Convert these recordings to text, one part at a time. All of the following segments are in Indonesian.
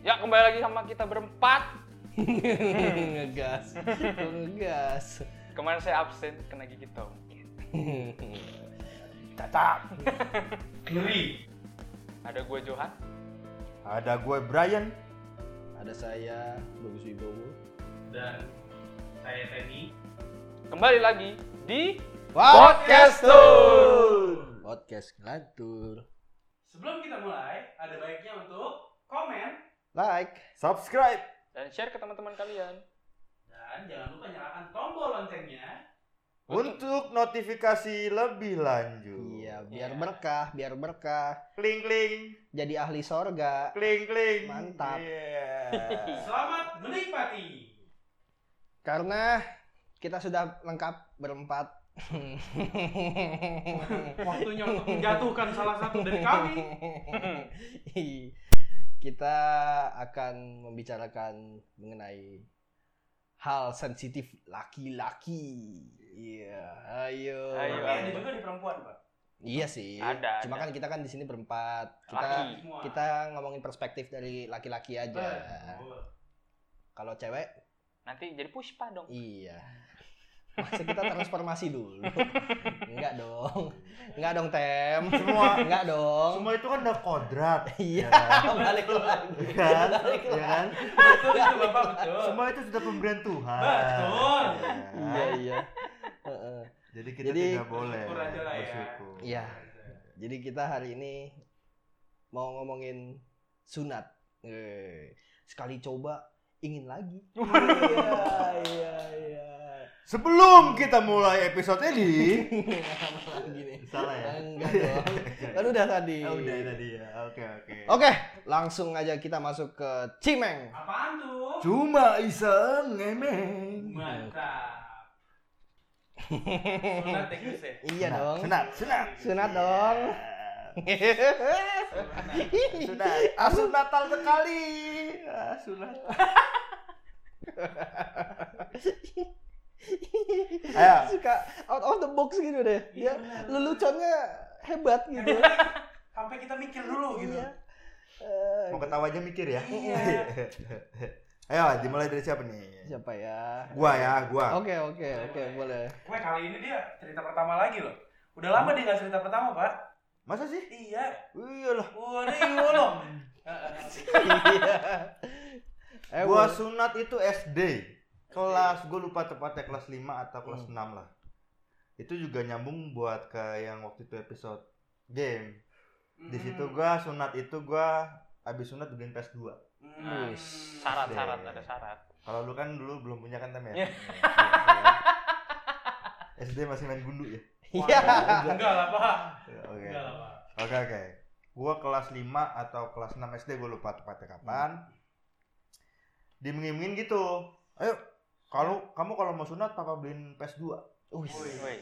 Ya kembali lagi sama kita berempat. ngegas ngegas Kemarin saya absen kena gigit tong. tetap Ngeri. Ada gue Johan. Ada gue Brian. ada saya Bagus Wibowo Dan saya Teddy. Kembali lagi di podcast Podcastur. podcast ngelantur Sebelum kita mulai, ada baiknya untuk komen like Subscribe. dan share ke teman-teman kalian. dan jangan lupa nyalakan tombol loncengnya. Untuk notifikasi lebih lanjut. iya biar Iya. berkah biar berkah Kling kling. jadi ahli sorga Kling kling. Mantap. Iya. Selamat menikmati. karena kita sudah lengkap berempat Waktunya untuk menjatuhkan salah satu dari kami. kita akan membicarakan mengenai hal sensitif laki-laki. Iya, ayo. Ayo, ada juga di perempuan, Pak. Iya sih. Ada, Cuma ada. kan kita kan di sini berempat. Kita Laki. Semua. kita ngomongin perspektif dari laki-laki aja. Kalau cewek, Nanti jadi puspa dong. iya. Masa kita transformasi dulu? Enggak dong. Enggak dong, Tem. Semua Enggak dong. semua itu kan udah kodrat. Iya, Ya balik lagi. kan? Balik Ya kan? Bapak betul. Semua itu sudah pemberian Tuhan. Betul. Ya. Iya, iya. Heeh. Jadi kita Jadi- tidak boleh Bersyukur ya. bersyukur. Iya. Jadi kita hari ini mau ngomongin sunat. Eh, sekali coba ingin lagi. Iya, iya, iya. Sebelum kita mulai episode ini, Apa lagi nih? salah ya? Enggak dong. Kan udah tadi. Oh, udah tadi ya. Oke oke. Oke, langsung aja kita masuk ke Cimeng. Apaan tuh? Cuma iseng ngemeng. Mantap. Sunat ya Gus ya? Iya dong. Sunat, sunat. Sunat dong. Sunat. Asun Natal sekali. Ah, sunat. Ayo. Suka out of the box gitu deh. Iya, Ya, leluconnya hebat gitu. Sampai kita mikir dulu gitu. Iya. Eh, Mau ketawa aja mikir ya. Iya. Ayo, dimulai dari siapa nih? siapa ya? Gua ya, gua. Oke, oke, oke, boleh. Gue kali ini dia cerita pertama lagi loh. Udah lama dia nggak cerita pertama, Pak. Masa sih? Iya. Iyalah. Waduh, iya loh. Iya. Eh, Gua sunat itu SD. Kelas gue lupa tepatnya kelas 5 atau kelas Hmm. 6 lah. Itu juga nyambung buat ke yang waktu itu episode game. Di situ gua sunat itu gua habis sunat dibeliin PS2. Hmm. Wis, Syarat-syarat ada syarat. Kalau lu kan dulu belum punya kan Tam ya? Iya. SD masih main gundu ya? Iya. Enggak lah, Pak. Oke. Enggak lah, Pak. Oke oke. Gua kelas 5 atau kelas 6 SD gua lupa tepatnya kapan. Dimingin gitu. Ayo kalau kamu kalau mau sunat papa beliin PS2. Wih. Woi.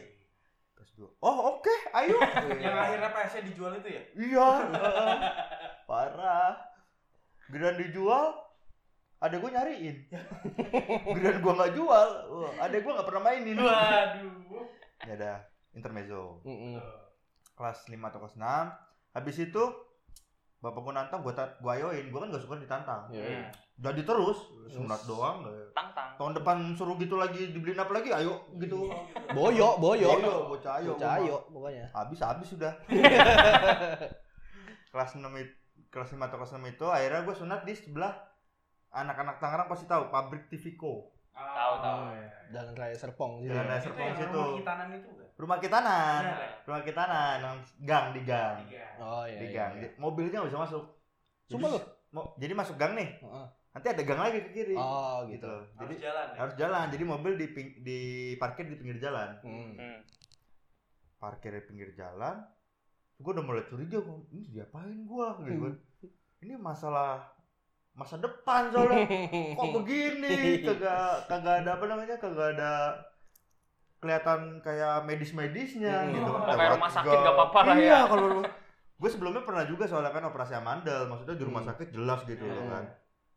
PS2. Oh, oke, ayo. Yang akhirnya PS-nya dijual itu ya? Iya. heeh. Parah. Geran dijual, ada gue nyariin. Geran gua nggak jual, wah, ada gua nggak pernah mainin. Waduh. Ya ada intermezzo. Mm-mm. Kelas 5 atau kelas 6. Habis itu bapak gua nantang, gua ta- gua ayoin. Gua kan gak suka ditantang. Iya. Jadi terus, sunat doang. nggak- Tang-tang. Tahun depan suruh gitu lagi dibeliin apa lagi? Ayo gitu. Boyo, boyo. Ayo, bocah ayo. Bocah ayo pokoknya. Habis habis sudah. kelas 6 itu kelas 5 atau kelas 6 itu akhirnya gue sunat di sebelah anak-anak Tangerang pasti tahu pabrik Tivico Tahu, tahu. Oh, Jalan Raya Serpong gitu. Jalan ya. Raya Itu Serpong yang situ. rumah hitanan itu kan? rumah kitanan Iya, kan? rumah kitanan yang gang di gang. Oh iya. di iya, gang iya. Di- mobilnya bisa masuk Sumpah mau- jadi masuk gang nih Heeh. Nanti ada gang lagi ke kiri Oh gitu gitu. jadi Harus jalan ya? harus jalan jadi mobil di ping- di parkir di pinggir jalan Hmm. Hmm. parkir di pinggir jalan gue udah mulai curiga ini diapain gua gitu kan ini masalah masa depan soalnya kok begini kagak kagak ada apa namanya kagak ada kelihatan kayak medis-medisnya Hmm. gitu Oh, kan kayak rumah sakit nggak apa-apa lah iya ya. kalau gue sebelumnya pernah juga soalnya kan operasi amandel maksudnya di rumah Hmm. sakit jelas gitu loh Hmm. kan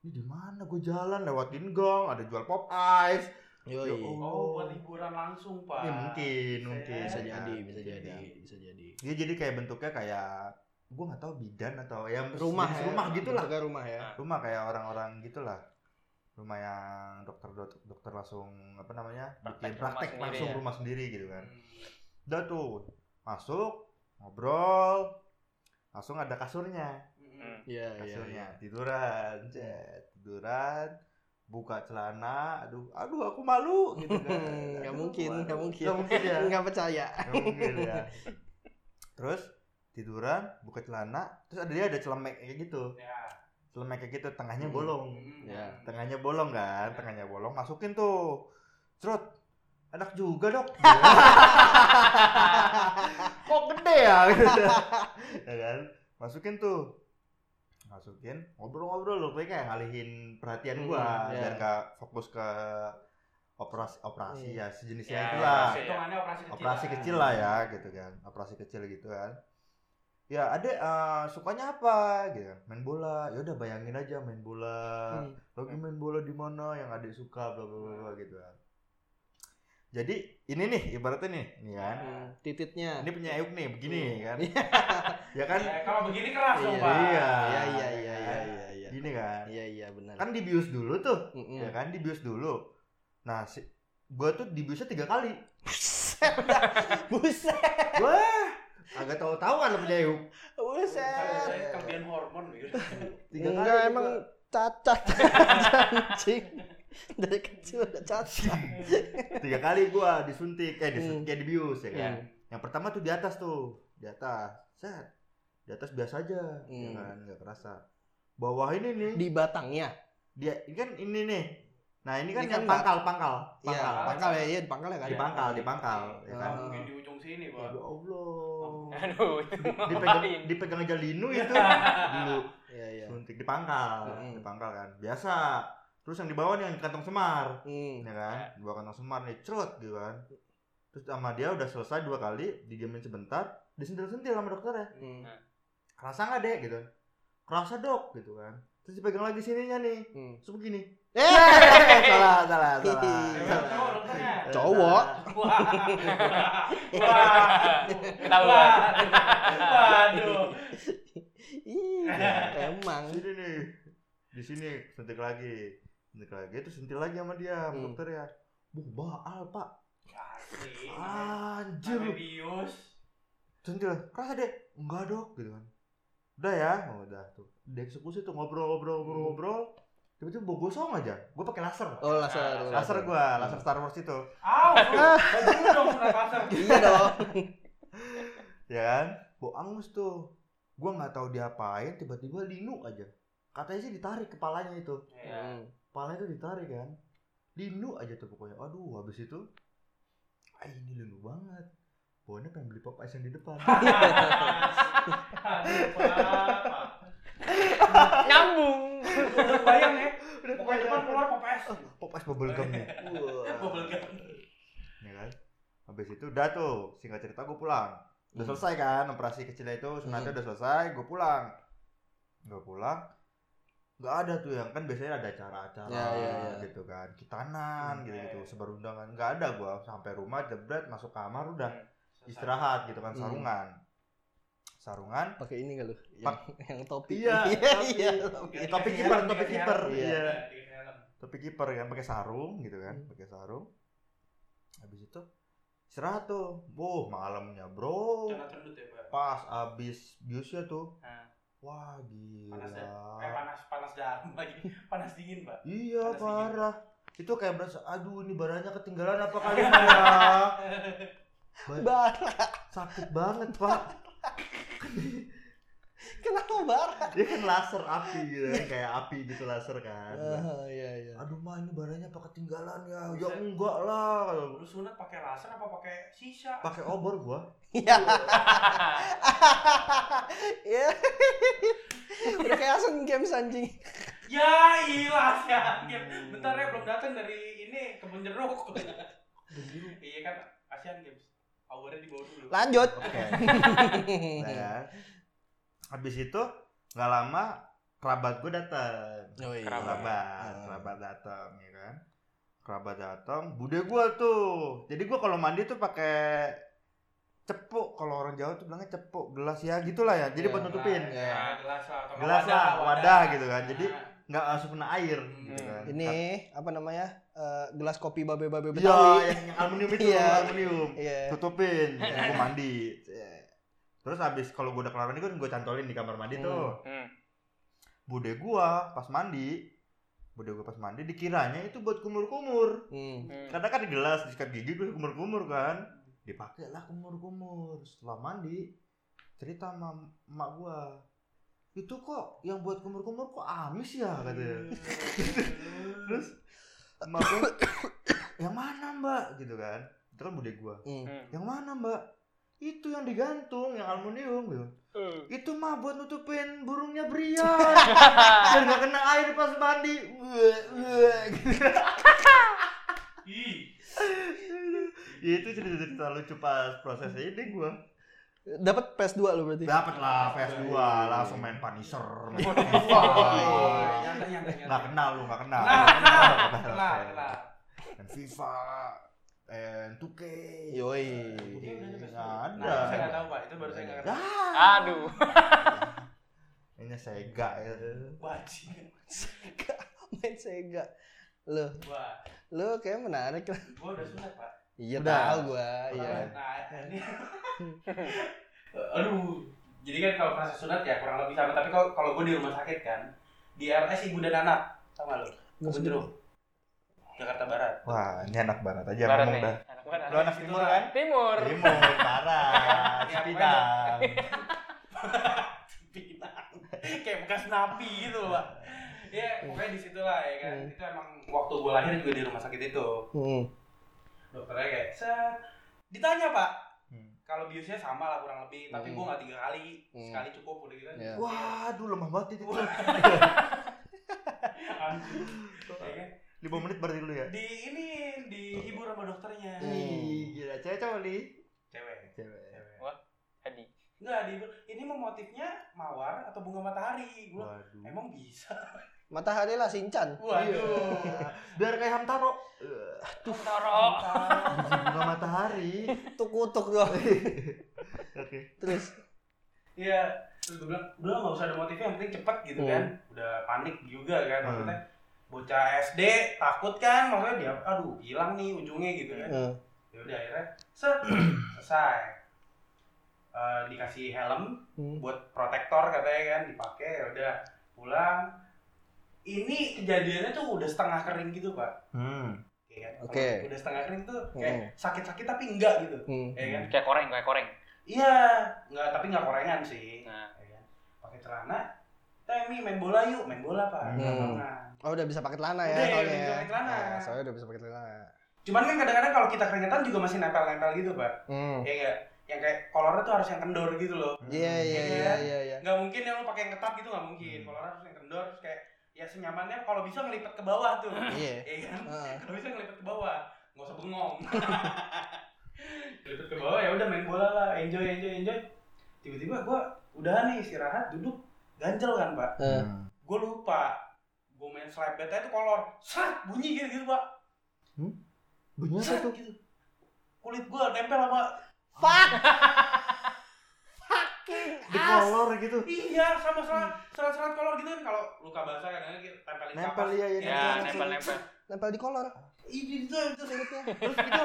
ini di mana gue jalan lewatin gang ada jual pop ice Yoi. Ya Allah. Oh, buat hiburan langsung, Pak. ini mungkin mungkin Bisa jadi, bisa jadi, bisa jadi. Dia jadi kayak bentuknya kayak gue nggak tahu bidan atau ya rumah ya. rumah gitulah Bentuknya rumah ya. rumah kayak orang-orang gitulah rumah yang dokter dokter langsung apa namanya bikin Praktek rumah praktek langsung ya. rumah sendiri gitu kan Hmm. udah tuh masuk ngobrol langsung ada kasurnya. Iya, iya. kasurnya iya. tiduran cet tiduran buka celana aduh aduh aku malu gitu kan Nggak Aduh, mungkin, aku nggak malu. mungkin. nggak mungkin ya Nggak percaya. Nggak mungkin ya terus tiduran buka celana terus ada dia ada celemek kayak gitu Ya. celemek kayak gitu tengahnya Hmm. bolong Hmm. Ya. tengahnya bolong kan tengahnya bolong masukin tuh cerut enak juga dok kok gede ya ya kan masukin tuh masukin ngobrol-ngobrol loh kayak ngalihin perhatian gua Hmm, ya. biar gak fokus ke operasi operasi Iya. ya sejenisnya Ya, itulah operasi. Hitungannya operasi kecil. operasi lah. kecil lah ya gitu kan operasi kecil gitu kan ya adek eh, sukanya apa gitu main bola ya udah bayangin aja main bola Hmm. lagi main bola di mana yang adik suka bla bla bla bla gitu kan jadi ini nih ibaratnya nih nih kan Hmm, Tititnya. ini punya Euk nih begini kan Iya. ya kan Ya, kalau begini keras dong, Iya, Pak. Iya. Iya, iya, iya, iya, iya, iya. gini kan Iya, iya, benar. kan dibius dulu tuh Mm-mm. ya kan dibius dulu nah si gua tuh dibiusnya tiga kali Buset. Buset. wah agak tahu tahuan lo punya Euk Buset. Saya kelebihan hormon gitu. tiga Enggak kali emang juga. cacat anjing. Dari kecil udah cacat. tiga kali gua disuntik eh disuntik Hmm. kayak dibius ya kan Hmm. yang pertama tuh di atas tuh di atas set di atas biasa aja ya Hmm. kan nggak kerasa bawah ini nih Di batangnya. dia ini kan ini nih nah ini kan Ini yang kan pangkal pangkal Iya, pangkal pangkal ya, iya di pangkal ya kan. di pangkal di pangkal ya kan Ah. Mungkin di ujung sini, Pak. ya Allah Aduh, itu dipegang dipegang aja linu itu dulu Iya, iya. suntik di pangkal Hmm. di pangkal kan biasa terus yang di bawah nih yang di kantong semar Hmm. ya kan di bawah kantong semar nih cerut gitu kan terus sama dia udah selesai dua kali dijamin sebentar disentil-sentil sama dokternya Hmm. kerasa nggak dek gitu kerasa dok gitu kan terus dipegang lagi sininya nih Hmm. terus begini Eh, salah salah salah salah. cowok dokternya. Cowok. Wah. Wah. Ketahuan. Waduh. Iya, emang. sini nih di sini sentik lagi sentik lagi terus sentil lagi sama dia Hmm. dokter ya. Buh baal pak. Anjir. Bius. sentil kerasa deh enggak dok gitu kan. Udah ya. Oh, udah tuh. Dieksekusi tuh ngobrol ngobrol ngobrol Hmm. ngobrol. Tiba-tiba bau gosong aja. Gue pakai laser. Oh, laser. laser. gua laser Star Wars itu. Au, baju dong laser. Iya dong. ya kan? Bau angus tuh. Gua nggak tahu diapain tiba-tiba linu aja. Katanya sih ditarik kepalanya itu. Iya. Hmm. Kepalanya itu ditarik kan linu aja tuh pokoknya aduh habis itu ah ini linu banget pokoknya pengen beli pop ice yang di depan. Nyambung. Udah bayang ya. udah Pokoknya depan keluar popes. pop ice bubble gum nih Bubble gum. ya kan habis itu udah tuh singkat cerita gue pulang udah Hmm. selesai kan operasi kecilnya itu sunatnya udah selesai gue pulang gue pulang nggak ada tuh yang kan biasanya ada acara-acara Ya, ya, ya. gitu kan kitanan Hmm, gitu gitu ya, ya. sebar undangan nggak ada gue sampai rumah jebret masuk kamar udah Selesai. istirahat gitu kan Hmm. sarungan sarungan Pakai ini lu? Yang, Pak- yang topi. Iya, iya, topi. iya, topi. Topi kiper, topi kiper, iya. dikasih helm. tapi kiper kan pakai sarung gitu kan Hmm. pakai sarung habis itu istirahat tuh boh malamnya bro ya, Pak. pas abis biusnya tuh Nah. Wah gila Panas ya? Kayak panas panas dalam lagi. Panas dingin, Pak. iya panas dingin. parah itu kayak berasa aduh ini barangnya ketinggalan apa kali ini ya Ba- Bara. sakit banget pak Kenapa bara? dia kan laser api gitu kan kayak api gitu laser kan Ah, iya, iya. aduh mah ini barangnya apa ketinggalan ya ya Buset. enggak lah Lu sunat pakai laser apa pakai sisa? pakai obor gua Iya. Iya. Udah kayak Asian Games anjing. Ya ilah ya. Bentar ya belum datang dari ini kebun jeruk. iya kan Asian Games. Powernya dibawa dulu. Lanjut. oke Nah, ya. Habis itu nggak lama kerabat gue datang Oh iya. Kerabat. kerabat Ah. kerabat datang ya kan kerabat datang bude gue tuh jadi gue kalau mandi tuh pakai cepuk kalau orang Jawa tuh bilangnya cepuk gelas ya gitulah ya jadi Ya, buat nutupin Ya. Gelas lah atau Gelas lah, wadah gitu kan. Jadi, Nah, nggak langsung kena air Hmm. gitu kan Ini apa namanya? eh, gelas kopi babe-babe Iya, Betawi. yang, yang aluminium itu, Iya. aluminium. Iya. Tutupin, gue mandi. Terus habis kalau gue udah kelar mandi kan gue cantolin di kamar mandi tuh. Hmm. Bude gua pas mandi, bude gua pas mandi dikiranya itu buat kumur-kumur. Hmm. Hmm. Karena kan di gelas disikat gigi gue kumur-kumur kan. Dipakai lah kumur-kumur. Setelah mandi, cerita sama emak gua. Itu kok yang buat kumur-kumur kok amis ya katanya. Terus emak gua, yang mana mbak? Gitu kan. Itu kan bude gua. Hmm. Hmm. Yang mana mbak? Itu yang digantung, yang aluminium gitu. Hmm. Itu mah buat nutupin burungnya Brian. Biar nggak kena air pas mandi. Ya, itu cerita-cerita lucu pas proses ini gua. Dapat PS2 lo berarti. Dapat lah PS2, langsung main Punisher, main FIFA. kenal lu, nggak kenal. Kenal, Nggak kenal, kenal, kenal. Main FIFA, main 2K. Yoi. Nggak ada. Nah, saya nggak tahu pak, itu baru saya nggak kenal. Ah, Aduh. ini Sega ya. Wajib. Main Sega. Lo, Wah, lo kayak menarik lah. gua udah sunat pak. Iya Udah. tahu gua, iya. Nah, ini. Aduh, jadi kan kalau proses sunat ya kurang lebih sama. Tapi kalau kalau gue di rumah sakit kan, di RS ibu dan anak, sama lo. Kebun jeruk. Jakarta Barat. Wah, ini anak barat aja Barat ngomong nih. dah. Lu anak timur kan? Timur. Timur, barat, Ya, Cipinang. Pinang. Kayak bekas napi gitu loh, Pak. Ya, pokoknya di situ lah ya kan. Hmm. Itu emang waktu gue lahir juga di rumah sakit itu. Hmm. Dokternya kayak, set. Ditanya, Pak. Hmm. Kalau biusnya sama lah kurang lebih, tapi Hmm. gue nggak tiga kali. Hmm. Sekali cukup udah gitu. Ya. Waduh, lemah banget itu. Anjing. Ya kan? 5 menit berarti dulu ya. Di ini dihibur sama dokternya. Hmm. Ih, gila cewek cowok nih. Cewek. Cewek. Cewek. Adi. Enggak, dihibur. Ini mau motifnya mawar atau bunga matahari? Gue Waduh. emang bisa. Matahari lah Sinchan. Waduh. Biar kayak Hamtaro. Tuh taro. Biji bunga matahari. Tuk kutuk doang. Oke. Terus Iya, terus gue bilang, udah nggak usah ada motifnya, yang penting cepet gitu Hmm. kan. Udah panik juga kan, Hmm. Bocah SD takut kan, maksudnya dia, aduh hilang nih ujungnya gitu kan. eh, Ya udah akhirnya, set, selesai. Eh, dikasih helm hmm. buat protektor katanya kan, dipakai ya udah pulang. Ini kejadiannya tuh udah setengah kering gitu pak. Hmm. Ya kan? Oke. Kalau Udah setengah kering tuh Hmm. kayak sakit-sakit tapi enggak gitu. Hmm. Ya kan? Kayak koreng, kayak koreng. Iya, enggak tapi enggak korengan sih. Nah. ya kan? pakai celana Temi main bola yuk main bola pak Hmm. Nah, Oh udah bisa pakai celana ya Udah, soalnya. udah bisa pakai celana. Nah, soalnya udah bisa pakai celana. cuman kan kadang-kadang kalau kita keringetan juga masih nempel-nempel gitu pak Hmm. ya enggak yang kayak kolornya tuh harus yang kendor gitu loh Iya iya Iya iya kan? iya iya. nggak mungkin yang lo pakai yang ketat gitu nggak mungkin Hmm. kolornya harus yang kendor terus kayak ya senyamannya kalau bisa ngelipet ke bawah tuh Iya. ya kan kalau bisa ngelipet ke bawah nggak usah bengong ngelipet ke bawah ya udah main bola lah enjoy enjoy enjoy tiba-tiba gua udah nih istirahat duduk ganjel kan pak Hmm. gue lupa gue main slap bet itu kolor sat bunyi gitu gitu pak Bunyi apa tuh? gitu kulit gue nempel sama Fuck. Di kolor gitu. iya sama serat serat serat kolor gitu kan kalau luka basah kan kita tempelin Nempel kapas. iya iya. Ya, nempel. nempel-nempel. Nempel di kolor. itu itu itu Kulitnya. Terus itu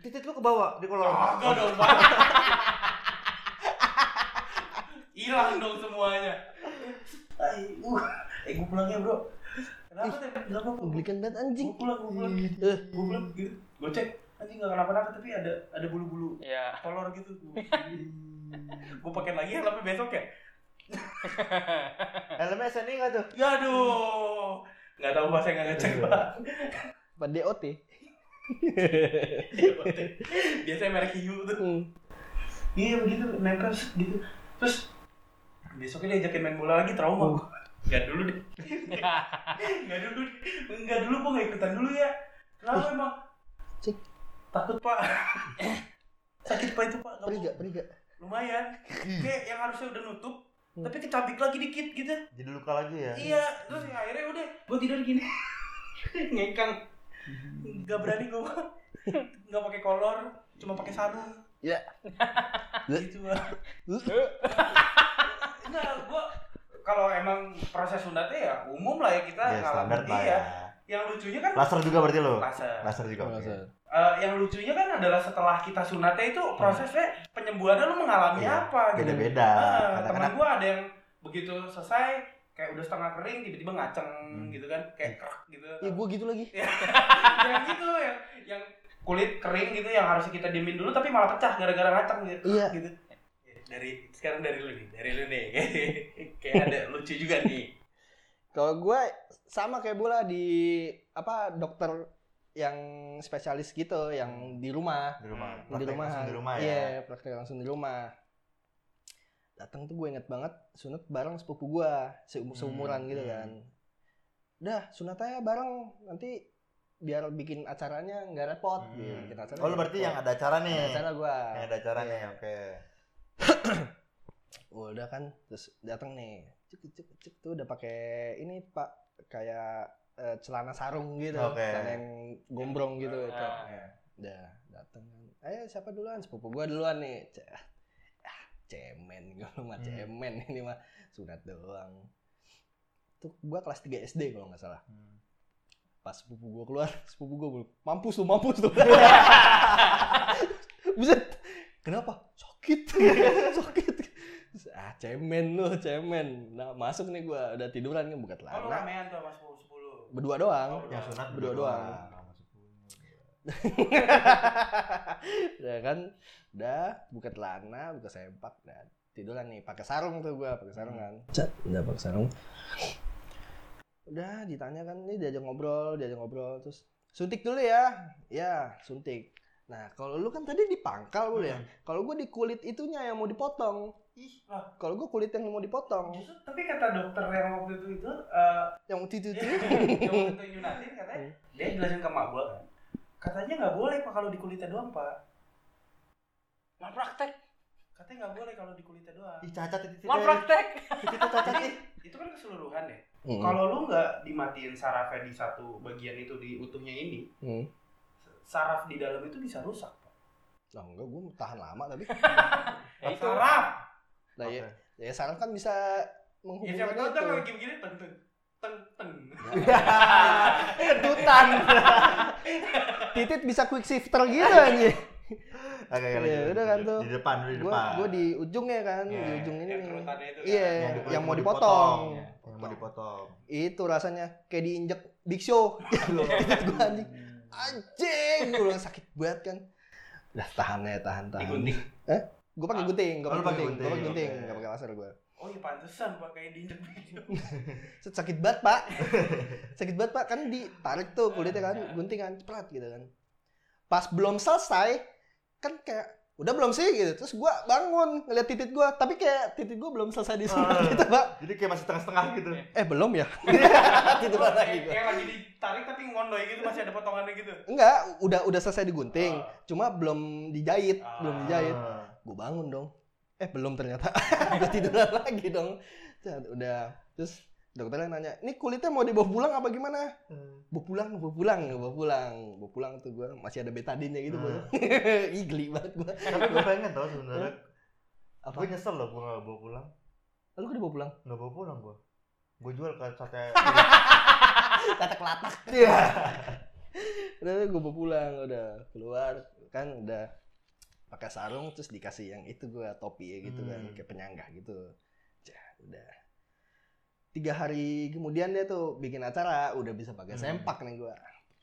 titik lu ke bawah di kolor. kagak dong pak hilang dong semuanya eh gue pulang ya bro. Kenapa teh kenapa kok Anglikan banget anjing. gue pulang gue pulang. Eh, gue pulang gitu. Gue cek anjing nggak kenapa-napa tapi ada ada bulu-bulu. Ya. kolor gitu. Gue pakai lagi ya tapi besok ya? Helmnya SNI nggak tuh? ya aduh. Nggak tahu bahasa nggak ngecek pak. Apa DOT? biasanya merek hiu tuh. Hmm. iya begitu nempel gitu. Terus besoknya dia ajakin main bola lagi trauma gua. nggak dulu deh nggak dulu deh. nggak dulu gua nggak ikutan dulu ya kenapa emang Cik. takut pak sakit pak itu pak gak? Perih gak? lumayan kayak yang harusnya udah nutup Hmm. tapi kecabik lagi dikit gitu Jadi luka lagi ya? iya terus ya akhirnya udah gua tidur gini ngekang nggak berani gua nggak pakai kolor cuma pakai sarung Ya. gitu Bang. Enggak, gua kalau emang proses sunatnya ya umum lah ya kita Ya standar ngalamin lah iya. ya. Yang lucunya kan Laser juga berarti lo? laser. Laser juga. Masa? Eh, yang lucunya kan adalah setelah kita sunatnya itu prosesnya penyembuhannya lu mengalami Iya, apa gitu. Beda-beda. Ah, teman gua ada yang begitu selesai kayak udah setengah kering tiba-tiba ngaceng Hmm. gitu kan kayak kerak gitu. Ya gue gitu lagi. yang gitu yang yang kulit kering gitu yang harusnya kita diemin dulu tapi malah pecah gara-gara ngaceng gitu. Iya. gitu. Dari sekarang dari lu nih, dari lu nih. kayak ada lucu juga nih. Kalau gue sama kayak bola di apa dokter yang spesialis gitu, yang di rumah. di rumah. di Praktek rumah. langsung di rumah ya. Iya, praktek langsung di rumah. Datang tuh gue inget banget sunat bareng sepupu gue, seumur seumuran Hmm, gitu hmm. kan. Udah sunat aja bareng nanti biar bikin acaranya nggak repot. Hmm. Bikin acaranya Oh, lu berarti repot. yang ada acara nih. Ada acara gue. Yang ada acara nih, Iya. oke. udah kan terus datang nih. Cek cek cek tuh udah pakai ini pak. Kayak eh, celana sarung gitu. Oke. celana yang gombrong gitu itu Ah. Ya, udah datang kan. Ayo siapa duluan? Sepupu gua duluan nih. Ah cemen. Gua mah Hmm. cemen ini mah. Sunat doang. Tuh gua kelas 3 SD kalau nggak salah. Hmm. pas sepupu gua keluar sepupu gua bilang, mampus tuh mampus tuh. Buset. Kenapa sakit sakit ah cemen lu cemen. Nah masuk nih gua. Udah tiduran kan buka Oh, lu celana. ramean tuh sama sepuluh sepuluh. berdua doang. Oh, Yang sunat Berdua doang. Sama sepupunya. udah kan? Udah buka celana buka sempak. Dan tiduran nih. Pakai sarung tuh gua pakai sarung kan. Cet, udah pakai sarung. Udah ditanya kan ini diajak ngobrol diajak ngobrol. Terus suntik dulu ya. Ya suntik nah kalau lu kan tadi di pangkal lu ya Hmm. kalau gua di kulit itunya yang mau dipotong Ih, lah. kalau gua kulit yang mau dipotong Justru tapi kata dokter yang waktu itu itu eh yang waktu itu itu yang waktu itu Yunatin katanya dia jelasin ke mak gua kan. Katanya nggak boleh pak kalau di kulitnya doang pak. Malpraktek. Katanya nggak boleh kalau di kulitnya doang. Ih, cacat itu. Malpraktek. Itu cacat itu kan keseluruhan ya. Hmm. Kalau lu nggak dimatiin sarafnya di satu bagian itu di utuhnya ini, Hmm. Saraf di dalam itu bisa rusak. Pak. Nah, enggak, gue tahan lama tapi. Ya itu. Saraf. Nah, ya, ya saraf kan bisa Ya menghubungkan siapa tahu kayak gini-gini teng teng teng teng. Kedutan. Titit bisa quick shifter gitu aja. Oke, Ya, udah kan tuh. Di depan, di depan. gue di ujungnya kan, di Iya, ujung ini yang nih. kerutannya itu kan. Iya, Yang yang, di- mau mau dipotong. Yang mau dipotong. Itu rasanya kayak diinjek Big Show. Titit gue anjing. Anjing, gue bilang sakit banget kan. Udah tahan ya, tahan tahan. Gue pakai gunting, gue Oh, lu pakai pakai gunting, gue pakai gunting, gunting, oke. nggak pakai laser gue. Oh iya pantesan pak kayak diinjek sakit banget pak sakit banget pak kan ditarik tuh kulitnya kan guntingan cepet gitu kan pas belum selesai kan kayak udah belum sih? Gitu. Terus gua bangun ngeliat titit gua. Tapi kayak titit gua belum selesai disunat Ah. gitu pak. Jadi kayak masih setengah-setengah gitu. eh belum ya? Tiduran lagi Kayak gua kayak lagi ditarik tapi ngondoy gitu masih ada potongannya gitu. enggak udah udah selesai digunting. Ah. cuma belum dijahit Ah. belum dijahit. Ah. gue bangun dong. Eh belum ternyata. Gue tiduran lagi dong. Udah. Terus dokternya nanya ini kulitnya mau dibawa pulang apa gimana? Bawa pulang bawa pulang bawa pulang bawa pulang. Tuh gue masih ada betadinnya gitu gue ih geli banget gue Tapi gue pengen tau sebenarnya. apa? Gue nyesel loh gue gak bawa pulang. lalu kok dibawa pulang? Gak bawa pulang gue. Gue jual ke sate. kata kelatak Iya. udah gue bawa pulang udah keluar. Kan udah pakai sarung terus dikasih yang itu gue topi ya gitu kan Hmm. kayak penyangga gitu. Cah, udah tiga hari kemudian dia tuh bikin acara udah bisa pakai Hmm. sempak nih gue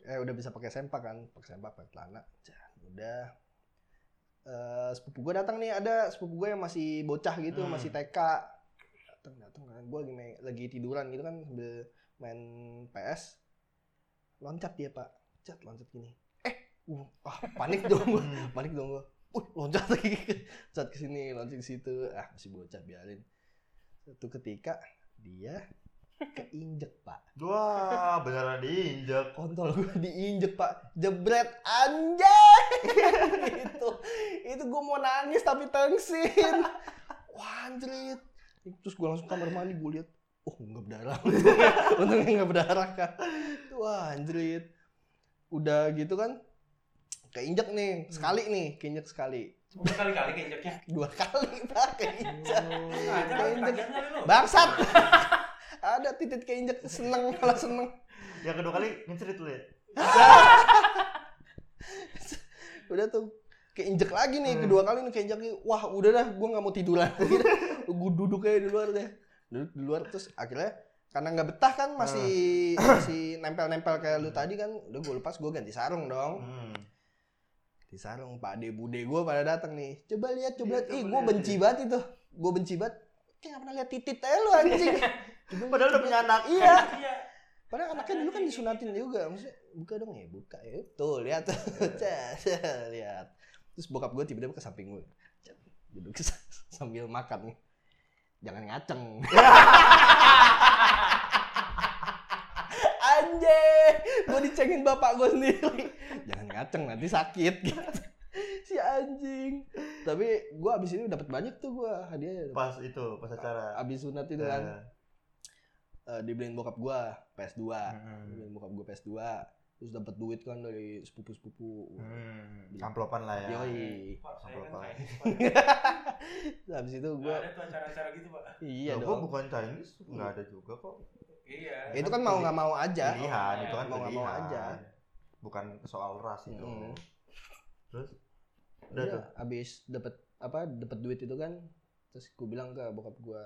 eh udah bisa pakai sempak kan pakai sempak pakai celana. Udah. Eh, sepupu gue datang nih ada sepupu gue yang masih bocah gitu Hmm. masih TK datang datang kan gue lagi main- lagi tiduran gitu kan sambil main PS loncat dia pak. Cat loncat gini. Eh uh, ah panik dong gue Hmm. panik dong gue uh loncat lagi. Loncat ke sini loncat ke situ. Ah masih bocah biarin. Satu ketika dia keinjek pak. Wah, beneran diinjek. kontol gue diinjek pak. Jebret anjay! Itu itu gue mau nangis tapi tengsin. Wah anjrit. Terus gue langsung kamar mandi gue lihat oh nggak berdarah. Untungnya nggak berdarah kan wah anjrit. Udah gitu kan keinjek nih sekali nih keinjek sekali Berkali-kali keinjeknya. Dua kali pak keinjek. Keinjek. Bangsat. Ada titit keinjek seneng malah seneng. Yang kedua kali ngencerit lu ya. Udah tuh keinjek lagi nih Hmm. kedua kali nih keinjek nih. Wah udah dah gue nggak mau tidur lagi. gue duduk aja di luar deh. Duduk di luar terus akhirnya karena nggak betah kan masih masih nempel-nempel kayak lu tadi kan udah gue lepas gue ganti sarung dong Hmm. Di sarung pak ade bude gue pada datang nih. Coba lihat coba lihat. Iya, ih coba gue lihat, benci iya. banget itu. Gue benci banget. Kayak nggak pernah lihat titit aja lu anjing. Padahal udah punya anak. iya. Iya. padahal anaknya dulu kan disunatin juga. Maksudnya buka dong. Ya buka. Ya tuh lihat. Lihat. Terus bokap gue tiba-tiba ke samping gue duduk sambil makan jangan ngaceng anjing gue dicengin bapak gue sendiri jangan ngaceng nanti sakit gitu si anjing tapi gue abis ini dapat banyak tuh gue hadiah Pas itu, pas acara. abis sunat itu kan Eh, eh, dibeliin bokap gue PS2 hmm. dibeliin bokap gue PS2 terus dapat duit kan dari sepupu sepupu Hmm. Amplopan lah ya. yoi Pak, saya kan Pak. habis itu Nggak gue ada tuh acara-acara gitu, Pak. iya gua dong bukan Chinese, nggak ada juga kok. Iya. itu kan mau nggak mau aja Pilihan, Oh, itu kan mau nggak mau aja. Bukan soal ras itu. Mm. Terus udah Udah, tuh. abis dapat apa dapat duit itu kan terus gue bilang ke bokap gue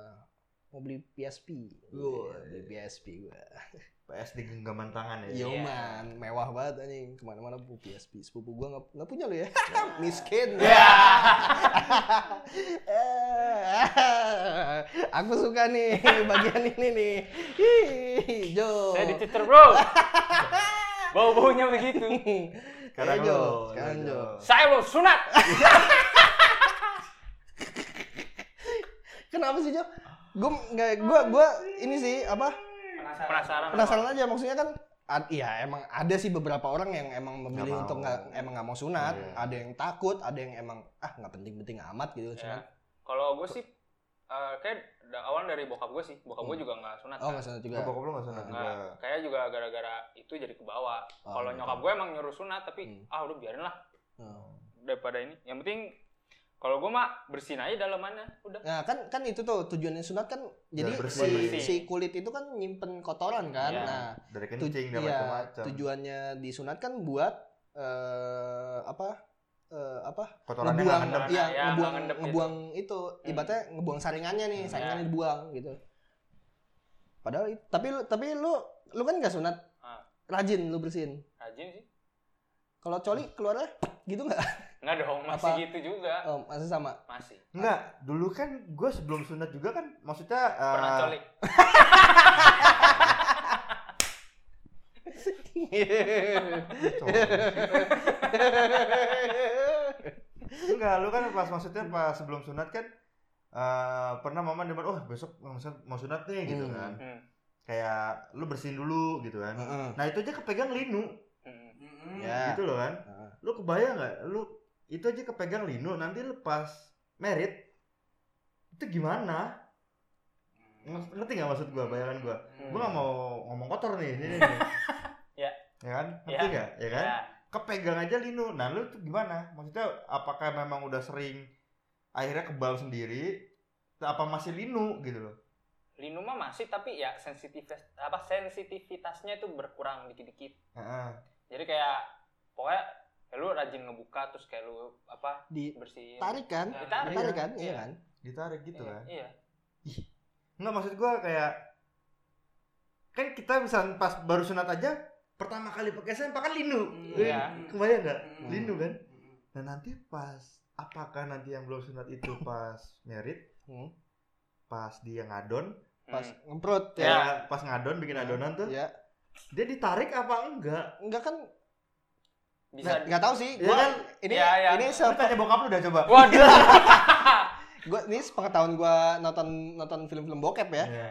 mau beli PSP Wah. beli PSP gue PS di genggaman tangan ya. Yo Iya. man, mewah banget anjing. Ke mana-mana bu PSP. Sepupu gua nggak nggak punya lo ya. Miskin. Ya. Aku suka nih bagian ini nih. Hi, Jo. Saya diciter bro. Bau-baunya begitu. Sekarang Eh, Jo. Sekarang. Jo. Saya lo sunat. Kenapa sih Jo? Gua nggak gua gua ini sih apa? Penasaran. Penasaran. Penasaran aja maksudnya kan ad, iya emang ada sih beberapa orang yang emang memilih untuk nggak emang nggak mau sunat, Iya. ada yang takut, ada yang emang ah nggak penting-penting amat gitu Ya. sunat. Kalau gue sih eh, kayak da- awal dari bokap gue sih. Bokap gue Hmm. juga nggak sunat. Oh kan. nggak sunat juga. Nggak, bokap lu nggak sunat juga. Kayak juga gara-gara itu jadi ke bawah. Oh, Kalau gitu. nyokap gue emang nyuruh sunat tapi Hmm. ah udah biarin lah Oh. daripada ini. Yang penting kalau gue mah bersihin aja dalamannya udah. Nah kan kan itu tuh tujuannya sunat kan jadi si, bersih. si kulit itu kan nyimpen kotoran kan. Iya. Nah Dari tu- kencing dan iya, macam-macam. tujuannya disunat kan buat eh apa eh, apa Kotorannya ngebuang ngendap. iya, Ya, ngebuang gitu. ngebuang itu Hmm. ibaratnya ngebuang saringannya nih Hmm, saringannya ya. dibuang gitu. Padahal tapi tapi lu lu kan nggak sunat Ah. rajin lu bersihin. Rajin sih. Kalau coli keluarnya gitu nggak? Nggak dong, masih Apa? gitu juga. Oh, masih sama. Masih. Enggak, dulu kan gue sebelum sunat juga kan maksudnya eh, Pernah coli. Enggak, lu kan pas maksudnya pas sebelum sunat kan eh, pernah mama demen, oh besok mau sunat, nih gitu Hmm. kan. Hmm. Kayak lu bersihin dulu gitu kan. Heeh. Nah itu aja kepegang linu Hmm. Ya. gitu loh kan. Heeh. Lu kebayang nggak? Lu itu aja kepegang linu nanti lu pas merit itu gimana? Nge- Ngerti nggak maksud gua, bayangan gua? Hmm. Gua nggak mau ngomong kotor nih, sini nih. Ya. Ya kan? Ya. Ngerti nggak? Ya kan? Ya. kepegang aja linu. Nah, lu tuh gimana? Maksudnya apakah memang udah sering akhirnya kebal sendiri apa masih linu gitu loh? Linu mah masih tapi ya sensitivitas apa sensitivitasnya itu berkurang dikit-dikit. Heeh. Jadi kayak pokoknya ya lu rajin ngebuka terus kayak lu apa Di bersihin. tarik kan? Ditarik. Ditarik kan? Iya Iya. kan? Ditarik gitu Iya, kan. Iya. Enggak maksud gua kayak kan kita bisa pas baru sunat aja pertama kali pakai sempak kan linu. Iya. Kebayang nggak? Mm. Linu kan? Mm-mm. Nah, nanti pas apakah nanti yang belum sunat itu pas merit, Hmm. pas dia ngadon, Pas Hmm. ngemprot Ya. ya. ya pas ngadon bikin adonan tuh, Ya. dia ditarik apa enggak? Enggak kan Bisa nggak nggak tahu sih. Iya Gua kan? ini Iya, iya. ini se tanya bokap lu udah coba. Waduh. gua ini sepengetahuan gua nonton nonton film-film bokep ya. Iya.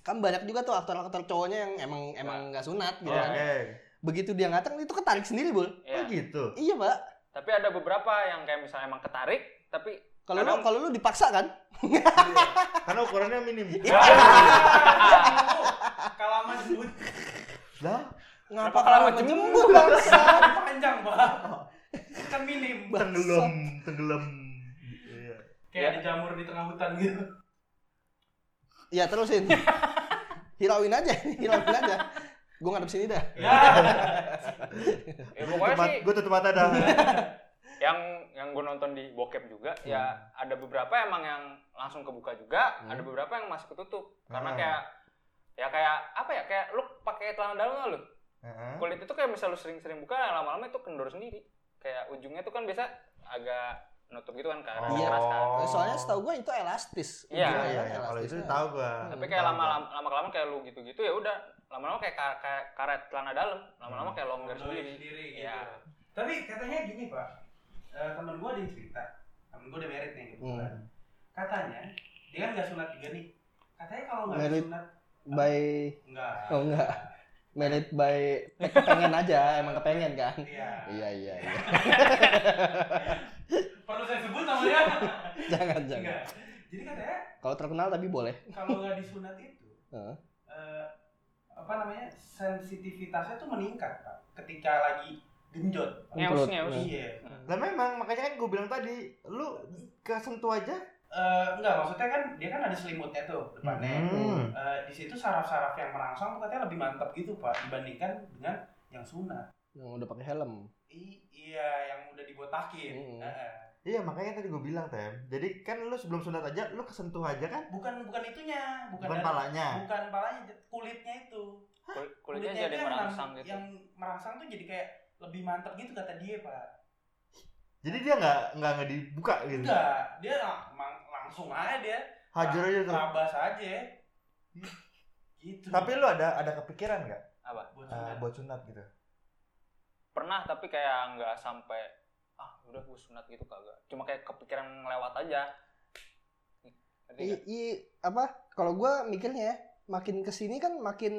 Kan banyak juga tuh aktor-aktor cowoknya yang emang emang nggak sunat gitu Iya. kan. Oke. Begitu dia ngatang itu ketarik sendiri, Bul. Oh Ya. gitu. Iya, Pak. Tapi ada beberapa yang kayak misalnya emang ketarik tapi Kalau lu kalau lu dipaksa kan? Karena ukurannya minim. Kalau lama jembut Lah, Ngapa kalau jembut bangsa? panjang pak. kan minim. tenggelam tenggelam iya Kayak Ya. ada jamur di tengah hutan gitu. Iya terusin. Hirauin aja, hirauin aja. Gue ngadep sini dah. Ya. Ya, pokoknya sih gue tutup mata dah yang yang gue nonton di bokep juga ya ada beberapa emang yang langsung kebuka juga Hmm. ada beberapa yang masih ketutup karena Ah. kayak ya kayak apa ya kayak lu pakai celana dalam nggak lu Heeh. kulit itu kayak misal lu sering-sering buka lama-lama itu kendor sendiri kayak ujungnya tuh kan biasa agak nutup gitu kan karena Oh. keras kan Soalnya setahu gue itu elastis. Iya, iya kan iya kalau itu tahu gue tapi kayak lama lama kelamaan kayak lu gitu-gitu ya udah lama-lama kayak ka- kayak karet celana dalam lama-lama kayak longgar Sendiri, sendiri sendiri gitu. Iya. Tapi katanya gini pak, Eh, temen gue ada yang cerita, temen gue udah merit nih kebetulan. Hmm. Katanya dia kan nggak sunat juga nih. Katanya kalau nggak sunat By enggak. Oh, enggak. Merit by kepengen aja, emang kepengen kan. Iya. Iya iya iya. Perlu saya sebut namanya? Jangan jangan. Enggak. Jadi katanya Kalau terkenal tapi boleh. kalau nggak disunat itu, Heeh. eh, apa namanya sensitivitasnya tuh meningkat pak. Ketika lagi genjot. Ngeus ngeus Iya. Lah memang makanya kan gue bilang tadi lu kesentuh aja Eh, enggak maksudnya kan dia kan ada selimutnya tuh depannya. Hmm. Eh, di situ saraf-saraf yang merangsang tuh katanya lebih mantap gitu pak dibandingkan dengan yang sunat. Yang udah pakai helm. I- iya yang udah dibotakin. Hmm. Heeh. Iya makanya tadi gue bilang tem. Jadi kan lu sebelum sunat aja lu kesentuh aja kan? Bukan bukan itunya, bukan, Bukan dari- palanya. bukan palanya, kulitnya itu. Kul- kulitnya jadi itu yang merangsang gitu Yang merangsang tuh jadi kayak lebih mantap gitu kata dia pak. Jadi dia nggak nggak nggak dibuka gitu. Enggak, dia lang- langsung aja dia. Hajar aja tuh. Rabas aja. Gitu. Tapi lu ada ada kepikiran nggak apa buat eh, sunat. buat sunat gitu? pernah tapi kayak nggak sampai ah udah gue sunat gitu kagak cuma kayak kepikiran ngelewat aja I, i apa? Kalau gue mikirnya ya, makin ke sini kan makin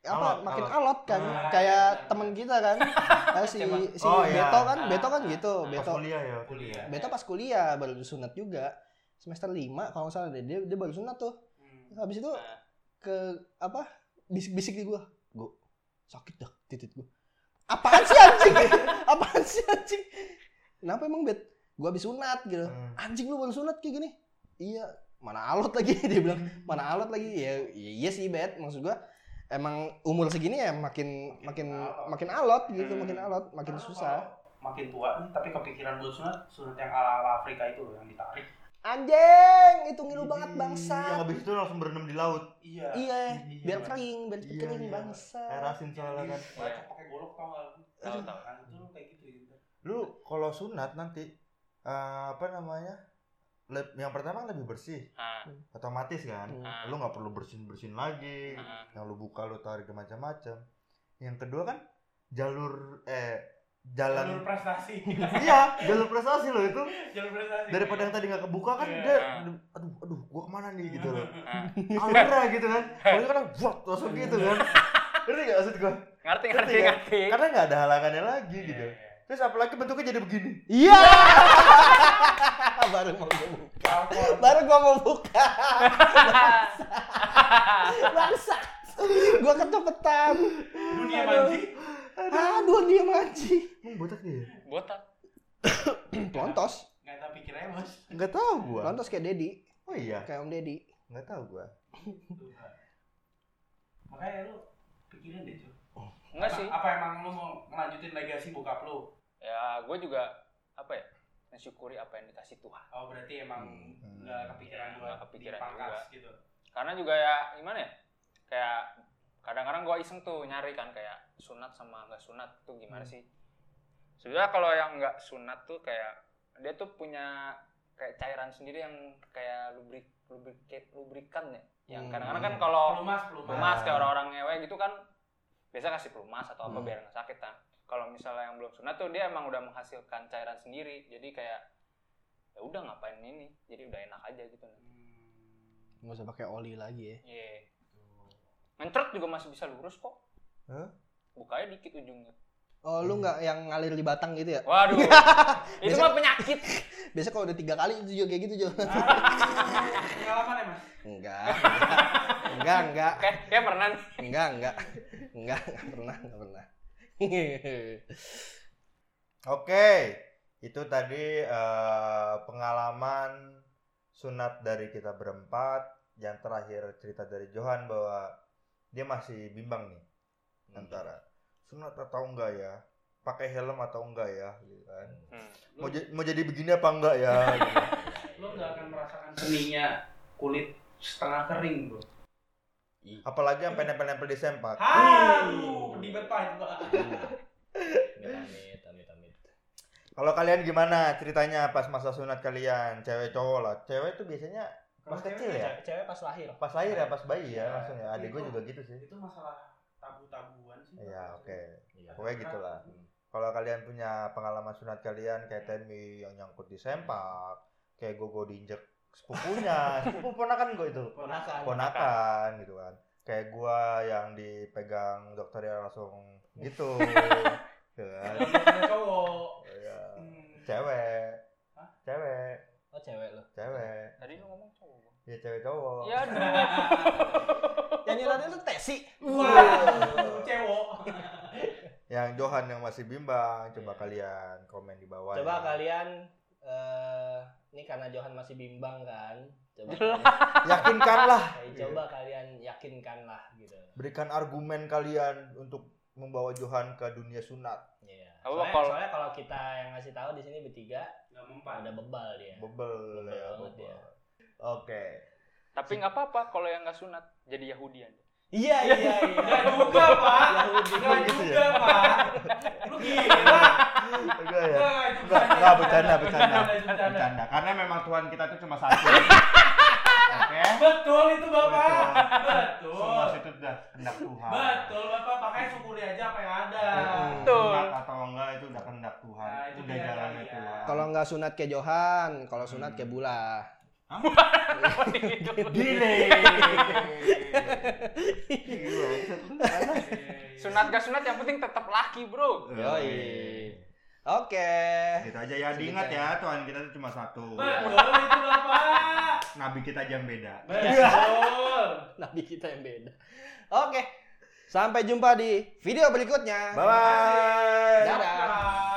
apa? Alot, makin alot. alot kan, Ah, kayak iya, temen kita kan, Kayak si si Oh, iya. Beto kan, Ah, Beto kan ah, gitu, ah. Pas Beto. kuliah ya Kuliah. Beto pas kuliah baru disunat juga semester 5 kalau nggak salah deh dia, dia baru sunat tuh Hmm. habis itu Nah, ke apa bisik-bisik di gua gua sakit dah titit gua apaan sih anjing apaan sih anjing kenapa emang bet gua habis sunat gitu Hmm. anjing lu baru sunat kayak gini iya mana alot lagi dia bilang mana alot lagi ya, ya iya sih bet maksud gua emang umur segini ya makin makin makin alot gitu Hmm. makin alot makin Karena susah kalau Makin tua nih, tapi kepikiran buat sunat, sunat yang ala ala Afrika itu loh, yang ditarik. anjing itu ngilu banget Yang bangsa habis itu langsung berenam di laut. Iya. iya Iya, biar Bang. kering biar cepet Iya, kering iya. bangsa Air asin soalnya kan. Bacok pakai golok tau gak? Tahu, tahu. Kan itu kayak gitu gitu. Lu kalau sunat nanti eh, apa namanya? Le- yang pertama kan lebih bersih, nah, otomatis kan. Hmm. nah, Lu nggak perlu bersin-bersin lagi. nah. Yang lu buka lu tarik ke macam-macam. Yang kedua kan jalur eh jalan Jalur prestasi. iya jalur prestasi loh itu Jalur prestasi. daripada yang tadi nggak kebuka kan Iya. dia aduh aduh gua ke mana nih gitu loh alera gitu kan kalau kan buat langsung gitu kan ngerti gak maksud gua ngerti Ngerti ngerti kan? ngerti karena nggak ada halangannya lagi Iya, gitu iya. Terus apalagi bentuknya jadi begini? Iya. Baru mau gua buka. Baru gua mau buka. Bangsa. Gua kecepetan Dunia Aduh. manji. aduh. Dia manji emang botak dia botak. Pelontos Nggak tahu pikirannya bos. nggak tahu gua. Pelontos kayak Dedi. Oh iya. Kayak Om Dedi. Nggak tahu gua. Makanya lu pikirin deh cuy. enggak Apa- sih. Apa emang lu mau ngelanjutin legasi bokap lu? Ya gue juga apa ya mensyukuri apa yang dikasih Tuhan Oh berarti emang Hmm. nggak kepikiran Nggak buat kepikiran dipangkas juga. gitu. karena juga ya gimana ya kayak kadang-kadang gue iseng tuh nyari kan kayak sunat sama nggak sunat tuh gimana Hmm. sih sebenarnya kalau yang nggak sunat tuh kayak dia tuh punya kayak cairan sendiri yang kayak lubrik lubrikat lubrikan ya yang Hmm. kadang-kadang kan kalau Pelumas, pelumas. pelumas kayak orang-orang ngewe gitu kan biasa kasih pelumas atau apa Hmm. biar nggak sakit kan kalau misalnya yang belum sunat tuh dia emang udah menghasilkan cairan sendiri jadi kayak ya udah ngapain ini jadi udah enak aja gitu Hmm. nggak usah pakai oli lagi ya Iya. Ngencrot juga masih bisa lurus kok. Hah? Bukanya dikit ujungnya. oh lu nggak yang ngalir di batang gitu ya Waduh. itu Biasa- mah penyakit. biasa kalau udah tiga kali itu juga kayak gitu Jo Ah, Pengalaman ya mas? enggak enggak enggak Kayak pernah enggak enggak enggak enggak pernah enggak pernah Oke, itu tadi eh, pengalaman sunat dari kita berempat. Yang terakhir cerita dari Johan bahwa dia masih bimbang nih antara sunat atau enggak ya, pakai helm atau enggak ya, gitu kan. Hmm. Mau, ja- mau jadi begini apa enggak ya? gitu. Lo nggak akan merasakan seninya kulit setengah kering bro. Apalagi sampai nempel-nempel di sempak. Aduh, pedih banget pak itu pak. Amit, amit, amit. Kalau kalian gimana ceritanya pas masa sunat kalian, cewek cowok lah. Cewek tuh biasanya pas kecil cewek ya, Cewek, pas lahir. pas lahir ya, pas bayi ya Iya. langsung ya. Adik gue Itu- juga gitu sih. Itu masalah tabu-tabuan sih. Iya, oke. Iya. Pokoknya gitulah. Kalau kalian punya pengalaman sunat kalian kayak Tenmi yang nyangkut di sempak, kayak Gogo diinjek sepupunya, sepupu ponakan gue itu, Ponakan. ponakan gitu kan. Kayak gua yang dipegang dokter yang langsung gitu, gitu kan. Cowok. Iya. Hmm. Cewek, Hah? cewek, Oh cewek lo. cewek, Tadi lu ngomong cowok. Ya cewek cowok. Ya. Yang nyurat itu Tesi. Wow, cewek. Yang Johan yang masih bimbang, coba kalian komen di bawah. Coba ya. kalian eh ini karena Johan masih bimbang kan. Coba kalian, yakinkanlah, eh, coba kalian yakinkanlah gitu. berikan argumen kalian untuk membawa Johan ke dunia sunat. Iya. Apa Soalnya, kalau- soalnya kalau kita yang ngasih tahu di sini bertiga Nggak mempan. udah bebal dia. Bebel Bebel ya, ya. Oke. Tapi nggak apa-apa kalau yang nggak sunat jadi Yahudian. Iya iya iya. Enggak juga pak. Enggak gitu juga pak. Lu gila. Enggak ya? Enggak, itu Enggak, enggak bercanda, bercanda. Bercanda. Karena memang Tuhan kita tuh cuma satu. Oke? Betul itu bapak. Betul. Semua itu udah kehendak Tuhan. Betul bapak. Makanya syukuri aja apa yang ada. Betul. Sunat atau enggak itu udah kehendak Tuhan. Nah, itu udah jalannya. Tuhan. Kalau nggak sunat kayak Johan, kalau sunat Hmm. kayak Bula. Gile. Gila, sunat gak sunat yang penting tetap laki bro. Yoi. Oke. Gitu aja ya, diingat ya, Tuhan kita cuma satu. Betul itu bapak. Nabi kita aja yang beda. Betul. Nabi kita yang beda. Oke. Sampai jumpa di video berikutnya. Bye bye. Dadah.